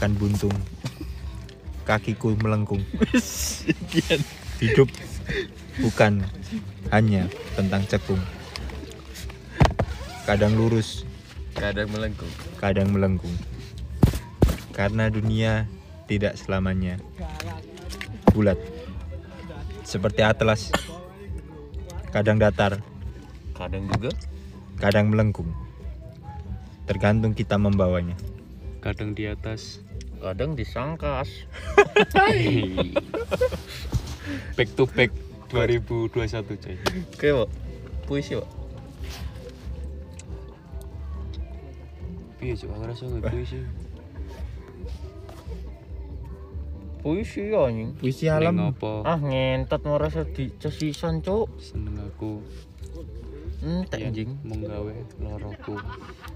makan buntung. Kakiku melengkung. Hidup bukan hanya tentang cekung. Kadang lurus, Kadang melengkung. kadang melengkung. Karena dunia tidak selamanya bulat. Seperti atlas. Kadang datar, Kadang juga kadang melengkung. Tergantung kita membawanya. Kadang di atas. Kadang disangkas. Back to back 2021 coy. Oke, Pak. Puisi, Pak. Piye cok aku rasa nggak puisi. Puisi anjing. Puisi alam. apa? Ah, ngentot merasa di cesisan, Cuk. Seneng aku. Entek yen anjing. mung gawe loroku.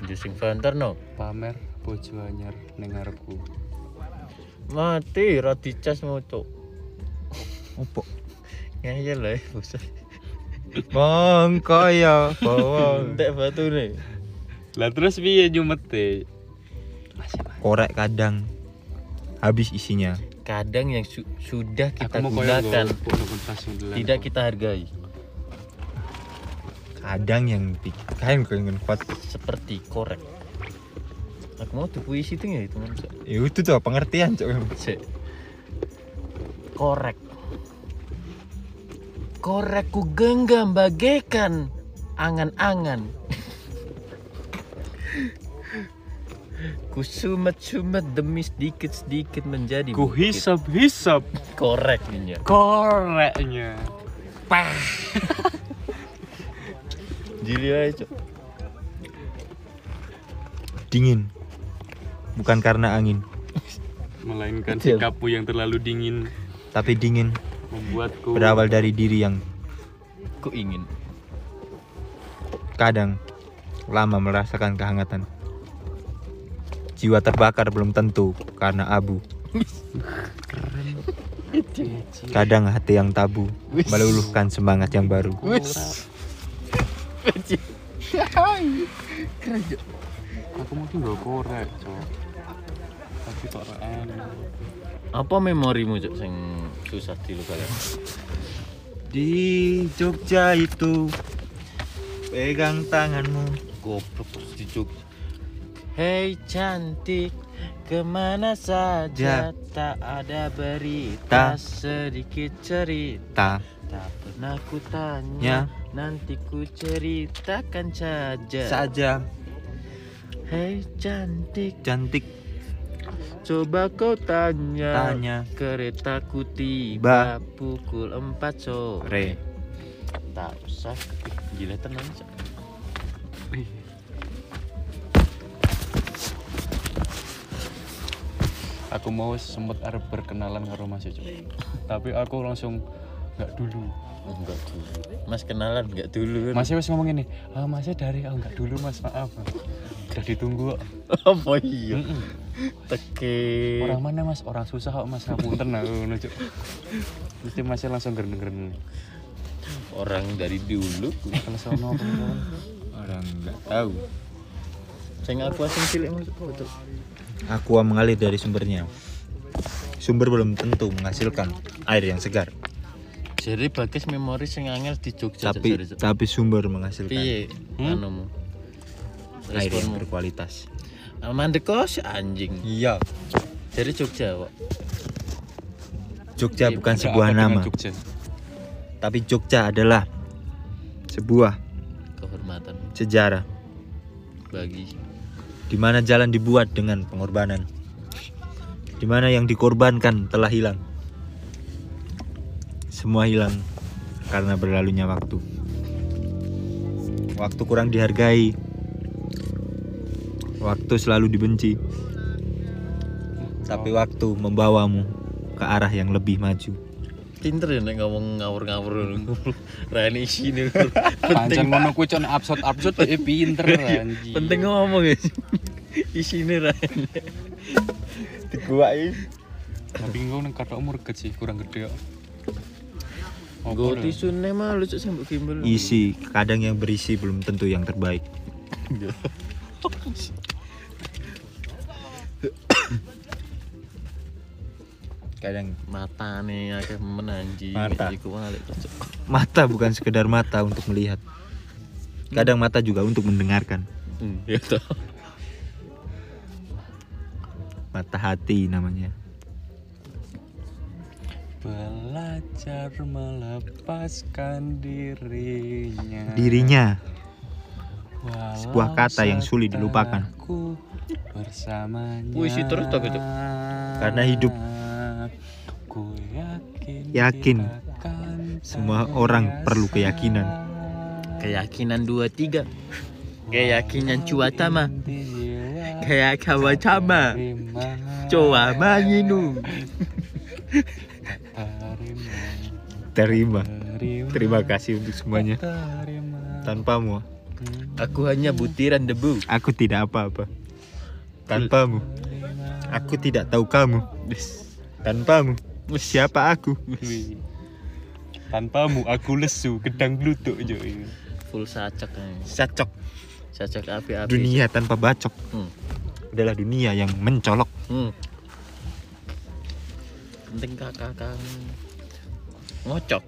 Jusing Vanter no. Pamer bojo anyar ning ngarepku. Mati ra dicas mau, Cuk. Opo? Ngeyel lah, bos. Mengkaya bawa Entek batu nih. Lah terus piye nyumete? Masih. korek kadang habis isinya. Kadang yang su- sudah kita gunakan tidak kita hargai. Kadang yang bikin kain pengen kuat. Seperti korek. Aku mau tuh puisi tuh ya itu manusia. Ya itu tuh pengertian cok. Cek. Korek. Korek ku genggam bagaikan angan-angan. ku sumet-sumet demi sedikit-sedikit menjadi Ku hisap-hisap korek ini. koreknya. Jili aja, Cok. Dingin. Bukan karena angin, Melainkan sikapmu yang terlalu dingin. Tapi dingin. Membuatku berawal dari diri yang Ku ingin. kadang lama merasakan kehangatan. Jiwa terbakar belum tentu karena abu. Kadang hati yang tabu meluluhkan semangat yang baru. Aku mungkin gak korek, cok. Tapi kok enak. Apa memorimu Cok sing susah dilupakan? Di Jogja itu pegang tanganmu Goblok terus di Jogja. Hei cantik, ke mana saja tak ada berita Tak. sedikit cerita. tak Tak pernah ku tanya, Ya. nanti ku ceritakan saja. saja Hei cantik, cantik coba kau tanya. tanya Keretaku tiba Ba. pukul 4 sore. re Tak usah, gila tenang. Aku mau sempet arep berkenalan karo Mas Cok. Tapi aku langsung nggak dulu. Enggak dulu. Mas kenalan enggak dulu. Masnya wis ngomong ini, ah Masnya dari ah enggak dulu Mas, maaf. Udah ditunggu. kok." apa iya? Mm-mm. Teke. Orang mana Mas? Orang susah kok Mas ngapunten aku ngono Cok. Mesti Masnya langsung geren-geren. orang dari dulu. Kalau sama orang nggak tahu Sing aku asing cilik Mas. Betul. aqua mengalir dari sumbernya sumber belum tentu menghasilkan air yang segar Jadi bagus memori sing angel di Jogja. Tapi jare, Cok. tapi sumber menghasilkan piye Hmm? anumu? air yang berkualitas Mandekos anjing. iya Dari Jogja, Pak. Jogja Iya, bukan sebuah nama Jogja? tapi Jogja adalah sebuah Kehormatan sejarah bagi di mana jalan dibuat dengan pengorbanan di mana yang dikorbankan telah hilang semua hilang karena berlalunya waktu. Waktu kurang dihargai. Waktu selalu dibenci. Tapi waktu membawamu ke arah yang lebih maju. Pinter ya nek ngomong ngawur-ngawur Rani sini Pancen ngono kuwi con absurd-absurd eh pinter anjing. penting ngomong ya isine Rani diguai Tapi engko nang katok murget sih kurang gede kok. Apa Gue lho? tisu nih mah lucu sih mbak Gimbal. Isi kadang yang berisi belum tentu yang terbaik. Kadang mata nih akeh menanji Mata. mata bukan sekedar mata untuk melihat. Kadang mata juga untuk mendengarkan. Hmm, ya toh. Mata hati namanya Belajar melepaskan dirinya dirinya Walau Sebuah kata yang sulit dilupakan. Bersamanya Puisi terus toh, gitu. Karena hidup. Ku yakin Yakin. Semua orang perlu keyakinan. keyakinan dua tiga keyakinan cuaca mah kayak kawan sama terima, coba manginu terima, terima. Kasih untuk semuanya. Terima. tanpamu. Aku hanya butiran debu. Aku tidak apa-apa. Tanpamu. Aku tidak tahu kamu. Tanpamu. Siapa aku. Tanpamu aku lesu, gedang gluduk jo. full sacak eh. sacok. Sacak api-api. Dunia tanpa bacok. Hmm. adalah dunia yang mencolok. Hmm. penting kakak kang ngocok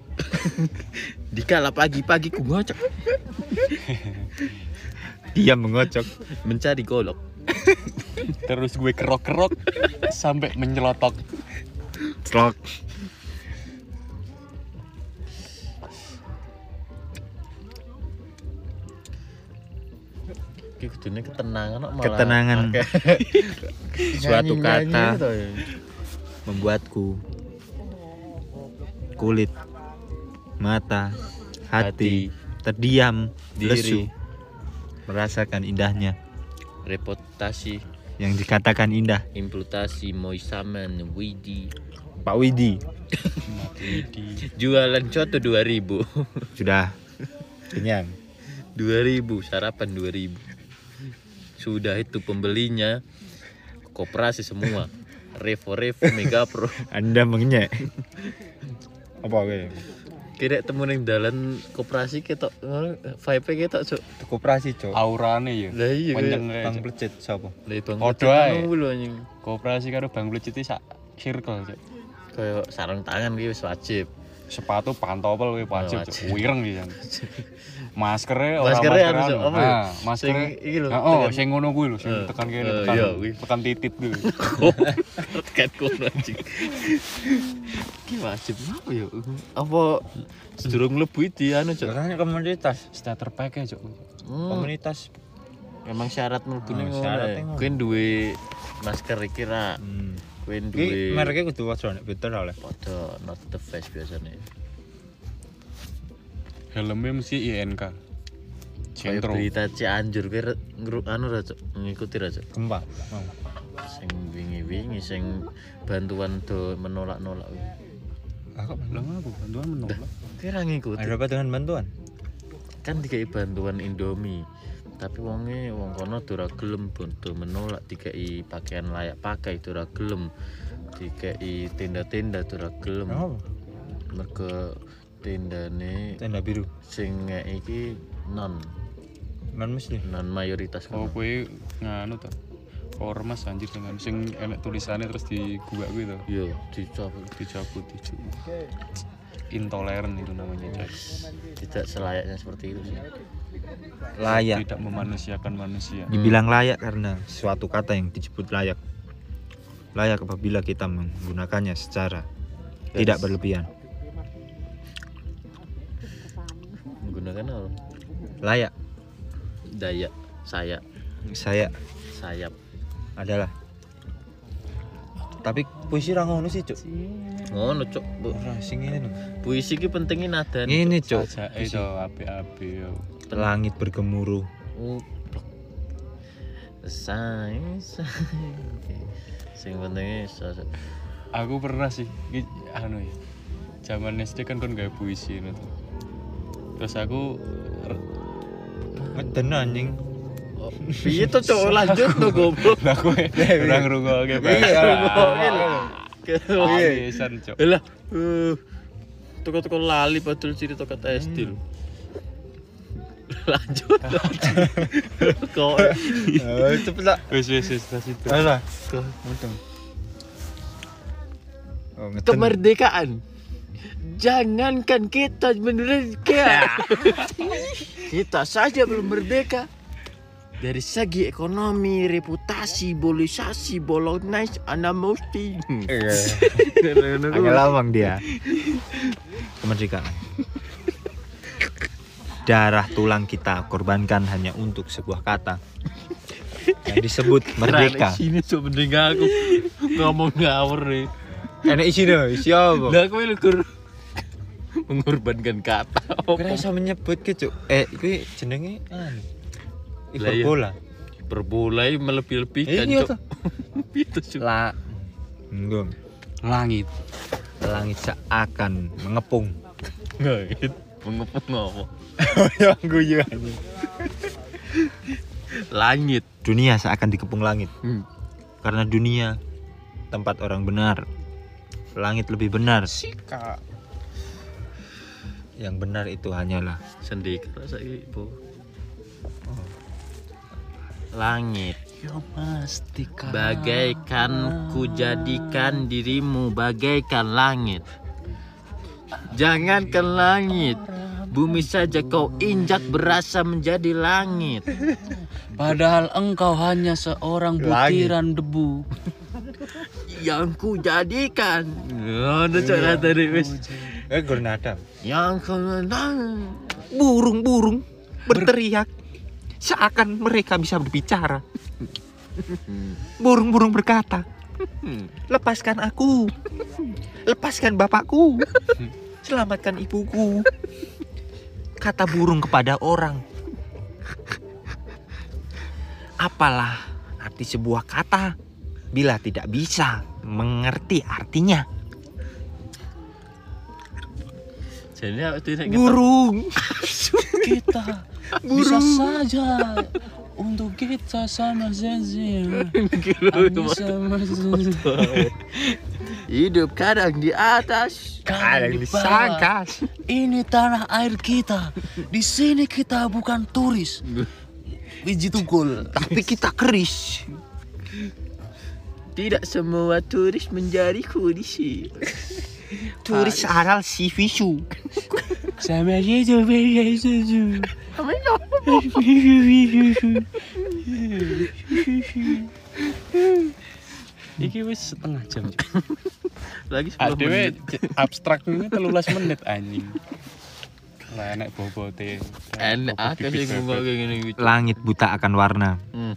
dikala pagi-pagi ku ngocok dia mengocok mencari golok Terus gue kerok-kerok sampai menyelotok. Iki kudune ketenangan kok malah Ketenangan. Suatu kata. gitu ya. membuatku kulit mata hati, terdiam Diri. lesu merasakan indahnya. Reputasi. Yang dikatakan indah. Imputasi moisaman widi. Pak Widi. Jualan coto 2000 sudah. Kenyang. 2000 sarapan 2000 sudah itu pembelinya. Koperasi semua. Revo revo mega pro. Anda mengenyek apa gue kira temu ning dalan koperasi ketok ngono vibe ketok cuk koperasi cok aurane ya. lah iya bang Cok. plecet siapa lah bang lho anjing Kooperasi karo Bang Blecit iki sak circle, Cok. kayak sarung tangan ki wis wajib Sepatu pantopel kuwi wajib. Cok. Wireng iki. Maskernya ora Maskernya harus apa ya? Nah, Sing maskernya iki lho, Nah, oh, tekan- sing ngono kuwi lho, sing Eh, tekan kene eh, tekan. iya, kuwi. Tekan titit kuwi. tekan kono anjing ki wajib apa ya apa sedurung mlebu di anu cuk Katanya komunitas Starter pack Cok. Hmm, komunitas emang syarat mlebune Oh, ngono syaratnya ya. kuwi duwe masker iki ra hmm. kuwi Iki duwe mereknya kudu wajar nek betul oleh padha not the face biasanya Helmnya mesti INK. Kayak Centro. berita Cianjur kuwi re- ngru anu ra cuk? Ngikuti ra cuk? Gempa mau. Sing wingi-wingi sing bantuan do menolak-nolak aku Lah ngapa bantuan menolak? Kuwi ra ngikuti. Ada apa dengan bantuan? Kan dikai bantuan Indomie tapi wonge wong kono ora gelem bondo menolak dikai pakaian layak pakai ora gelem dikai tenda-tenda ora gelem. Apa? Mergo tendane tenda biru sing iki non non muslim non mayoritas Oh, kono. kuwi nganu to. Ormas anjir dengan sing enek tulisannya terus digubak kuwi to. yo dicopot Dicabut, dicabut. Intoleran itu namanya, coy. tidak selayaknya seperti itu sih layak Tidak memanusiakan manusia. dibilang layak karena suatu kata yang disebut layak layak apabila kita menggunakannya secara tidak berlebihan menggunakan apa layak daya saya saya sayap adalah tapi puisi ra ngono sih cuk ngono cok Bu. ora sing ini lho puisi ki pentingnya nada ini cuk itu api-api yo. langit bergemuruh Uplek. Say, say. Sing pentingnya. Aku pernah sih, anu ya. Zaman SD kan kon gawe puisi itu. Terus aku ngeden anjing Oh, Piye to cok lanjut to goblok. lah kowe ora ngrungokke Iya, Iya. Pisan, Cok. Lah, uh, toko-toko lali padahal cerita kata SD lho. Lanjut. Kok eh cepet lah Wis wis wis tas itu. alah Oh, ngeten. kemerdekaan jangankan kita merdeka kita saja belum merdeka. Dari segi ekonomi reputasi bolisasi bolognese anda mesti. Agak lawang dia. Kemerdekaan. Darah tulang kita korbankan hanya untuk sebuah kata. Yang disebut merdeka. sini sebenarnya aku ngomong ngawur nih Enak isi dong, isi apa? lah aku lukur mengorbankan kata Kira iso menyebut ke cuk. Eh, iki jenenge anu. Lah iya. Hiperbola. berbulai melebih-lebihkan Iya Cuk. itu Cuk. La Enggak. Langit. Langit seakan mengepung. Ngait, mengepung apa Yang guyu langit Dunia seakan dikepung langit. Hmm. Karena dunia tempat orang benar. Langit lebih benar. Sika. Yang benar itu hanyalah sendika saiki bu langit Ya pastikan. bagaikan ku jadikan dirimu bagaikan langit jangankan langit bumi saja kau injak berasa menjadi langit Padahal engkau hanya seorang Langit. butiran debu. Yang ku jadikan ada cara tadi wis Eh, Gurnada. yang ku Burung-burung berteriak seakan mereka bisa berbicara. Burung-burung berkata, "Lepaskan aku. Lepaskan bapakku. Selamatkan ibuku." Kata burung kepada orang. Apalah arti sebuah kata bila tidak bisa mengerti artinya? jadi tidak. Burung. Kita bisa saja untuk kita sama saja. Hanya sama saja. hidup kadang di atas Ada yang di disangka. Ini tanah air kita. Di sini kita bukan turis. Biji tunggul. Tapi kita keris. Tidak semua turis menjadi kudisi Turis aral si visu. Sama itu beda itu. Iki wis setengah jam. lagi 10 Adewe menit abstrak ini 13 menit anjing. Lah enak bobote. enak aku sih ngomong kayak gini gitu Langit buta akan warna. hmm.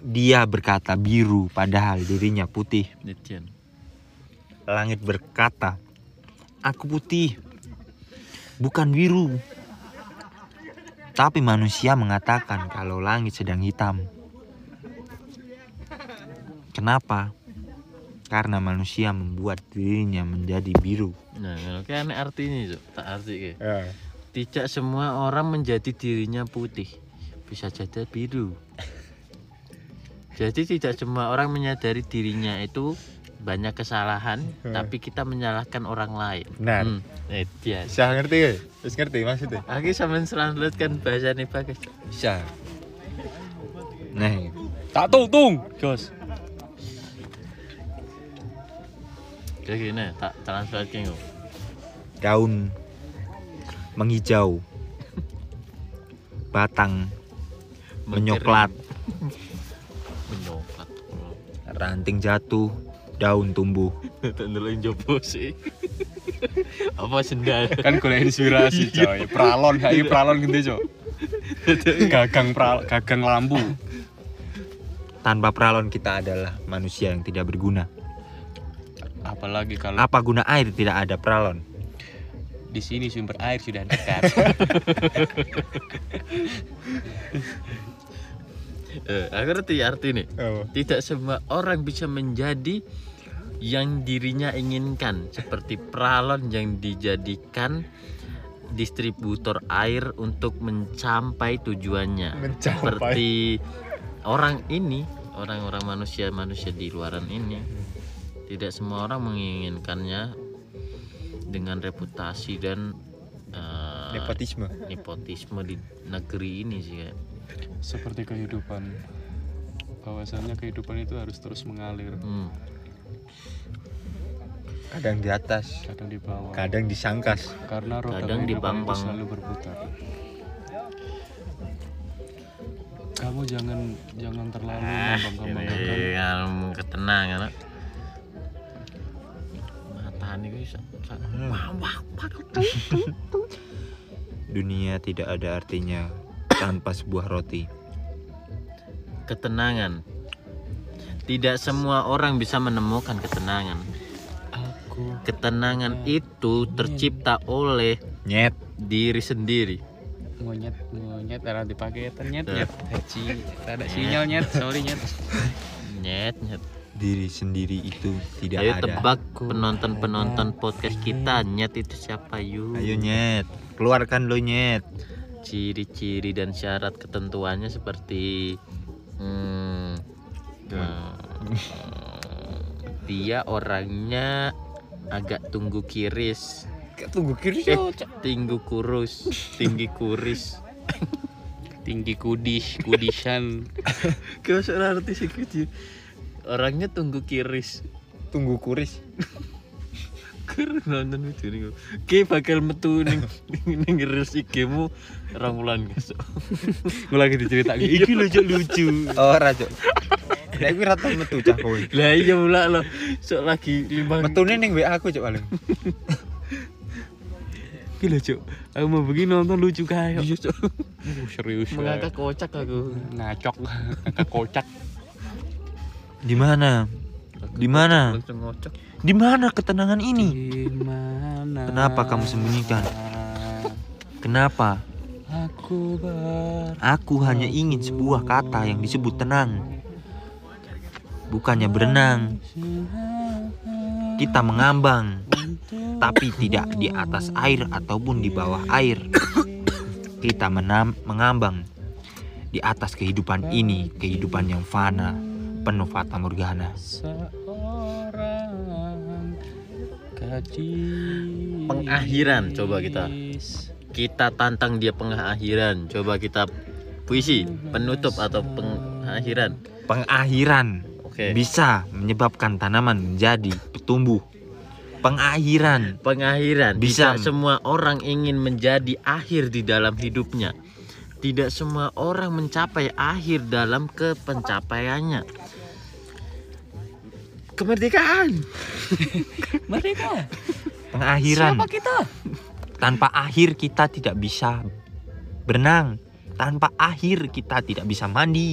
Dia berkata biru padahal dirinya putih. Langit berkata, "Aku putih, bukan biru." Tapi manusia mengatakan kalau langit sedang hitam. Kenapa? Karena manusia membuat dirinya menjadi biru. nah kalau kayak aneh artinya Cuk. tak arti kayak tidak semua orang menjadi dirinya putih bisa jadi biru jadi tidak semua orang menyadari dirinya itu banyak kesalahan tapi kita menyalahkan orang lain Benar. hmm. eh, dia Bisa ngerti ya? Bisa ngerti maksudnya? Aku sampean selanjutkan bahasa nih pakai Bisa. Nah, Tak tung, Jos. kayak gini tak translate kok daun menghijau, batang menyoklat ranting jatuh, daun tumbuh. tak ndelok jopo sih apa sendal Kan golek inspirasi, coy. Pralon, hai pralon gede, coy. Gagang pral, gagang lampu. Tanpa peralon kita adalah manusia yang tidak berguna. Apalagi kalau Apa guna air tidak ada peralon? di sini sumber air sudah dekat. eh, aku ngerti arti nih tidak semua orang bisa menjadi yang dirinya inginkan seperti pralon yang dijadikan distributor air untuk mencapai tujuannya Mencapai. seperti orang ini orang-orang manusia-manusia di luaran ini tidak semua orang menginginkannya dengan reputasi dan eh, Nepotisme. nepotisme di negeri ini sih kayak. Seperti kehidupan. Bahwasanya kehidupan itu harus terus mengalir. Hmm. kadang di atas kadang di bawah kadang disangkas karena roda Kadang di bang-bang. selalu berputar kamu jangan jangan terlalu Ah, ilmu ketenangan. wah wah wah. dunia tidak ada artinya tanpa sebuah roti ketenangan. Tidak semua orang bisa menemukan ketenangan. aku Ketenangan itu tercipta oleh nyet diri sendiri. monyet monyet ada dipakai nyet Tuh. nyet Haji ada sinyal nyet sorry nyet Nyet nyet. diri sendiri itu tidak Ayo ada tebak penonton-penonton podcast kita nyet itu siapa yuk? ayo nyet keluarkan lo nyet Ciri-ciri dan syarat ketentuannya seperti hmm, eh, dia orangnya agak tunggu kiris, tunggu kiri eh, tinggi kurus, tinggi kuris. tinggi kudis kudisan Kau seorang artis sih Orangnya tunggu kiris. tunggu kuris Kur nonton itu nih. Ki bakal metu ning ning reels IG-mu rong wulan besok. gue lagi diceritakan iki lucu lucu oh rajo Nek kuwi rata metu cah kowe. Lah iya pula lo. Sok lagi limbang. Metune ning WA aku cok paling. gila cuk aku mau begini nonton lucu kayak Iya, Cok. Uh, serius Mengangkat kocak aku. ngacok ngangkat kocak Di mana? Di mana? Langsung ngocok. Di mana ketenangan ini? Gimana Kenapa kamu sembunyikan? Kenapa? Aku ber Aku hanya ingin sebuah kata yang disebut tenang. Bukannya berenang. Kita mengambang, tapi tidak di atas air ataupun di bawah air. Kita menam mengambang di atas kehidupan ini, kehidupan yang fana, penuh fata morgana. Gadis Pengakhiran, coba kita. Kita tantang dia pengakhiran. Coba kita puisi penutup atau pengakhiran. Pengakhiran Oke. bisa menyebabkan tanaman menjadi tumbuh. Pengakhiran Pengakhiran. Bisa. Tidak semua orang ingin menjadi akhir di dalam hidupnya. Tidak semua orang mencapai akhir dalam kepencapaiannya. Kemerdekaan. mereka pengakhiran. Siapa kita? Tanpa akhir kita tidak bisa berenang. Tanpa akhir kita tidak bisa mandi